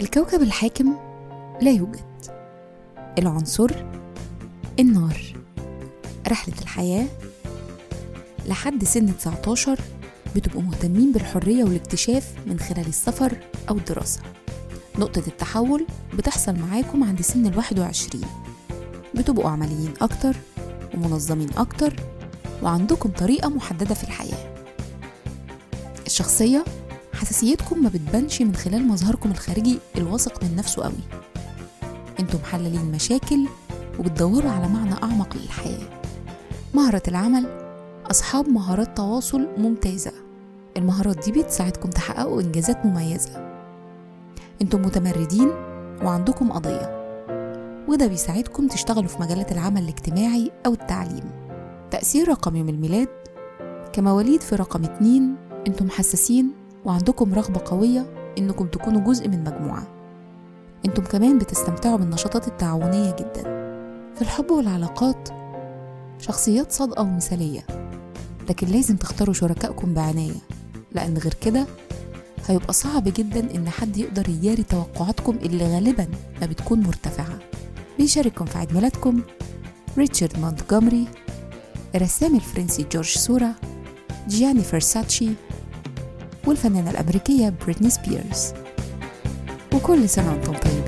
الكوكب الحاكم لا يوجد. العنصر النار. رحلة الحياة لحد سن 19 بتبقوا مهتمين بالحرية والاكتشاف من خلال السفر أو الدراسة. نقطة التحول بتحصل معاكم عند سن الواحد وعشرين. بتبقوا عمليين أكتر ومنظمين أكتر وعندكم طريقة محددة في الحياة. الشخصية حساسيتكم ما بتبانش من خلال مظهركم الخارجي الواثق من نفسه قوي. أنتم محللين مشاكل وبتدوروا على معنى أعمق للحياة. مهرة العمل أصحاب مهارات تواصل ممتازة. المهارات دي بتساعدكم تحققوا إنجازات مميزة. أنتم متمردين وعندكم قضية. وده بيساعدكم تشتغلوا في مجالات العمل الاجتماعي أو التعليم. تأثير رقم يوم الميلاد. كمواليد في رقم اتنين أنتم حساسين وعندكم رغبة قوية إنكم تكونوا جزء من مجموعة. إنتم كمان بتستمتعوا بالنشاطات التعاونية جدا. في الحب والعلاقات شخصيات صادقة ومثالية. لكن لازم تختاروا شركائكم بعناية لأن غير كده هيبقى صعب جدا إن حد يقدر يجاري توقعاتكم اللي غالبا ما بتكون مرتفعة. بيشارككم في عيد ميلادكم ريتشارد مونتجومري الرسام الفرنسي جورج سورا جياني فرساتشي والفنانة الأمريكية بريتني سبيرز وكل سنة وأنتم طيبين.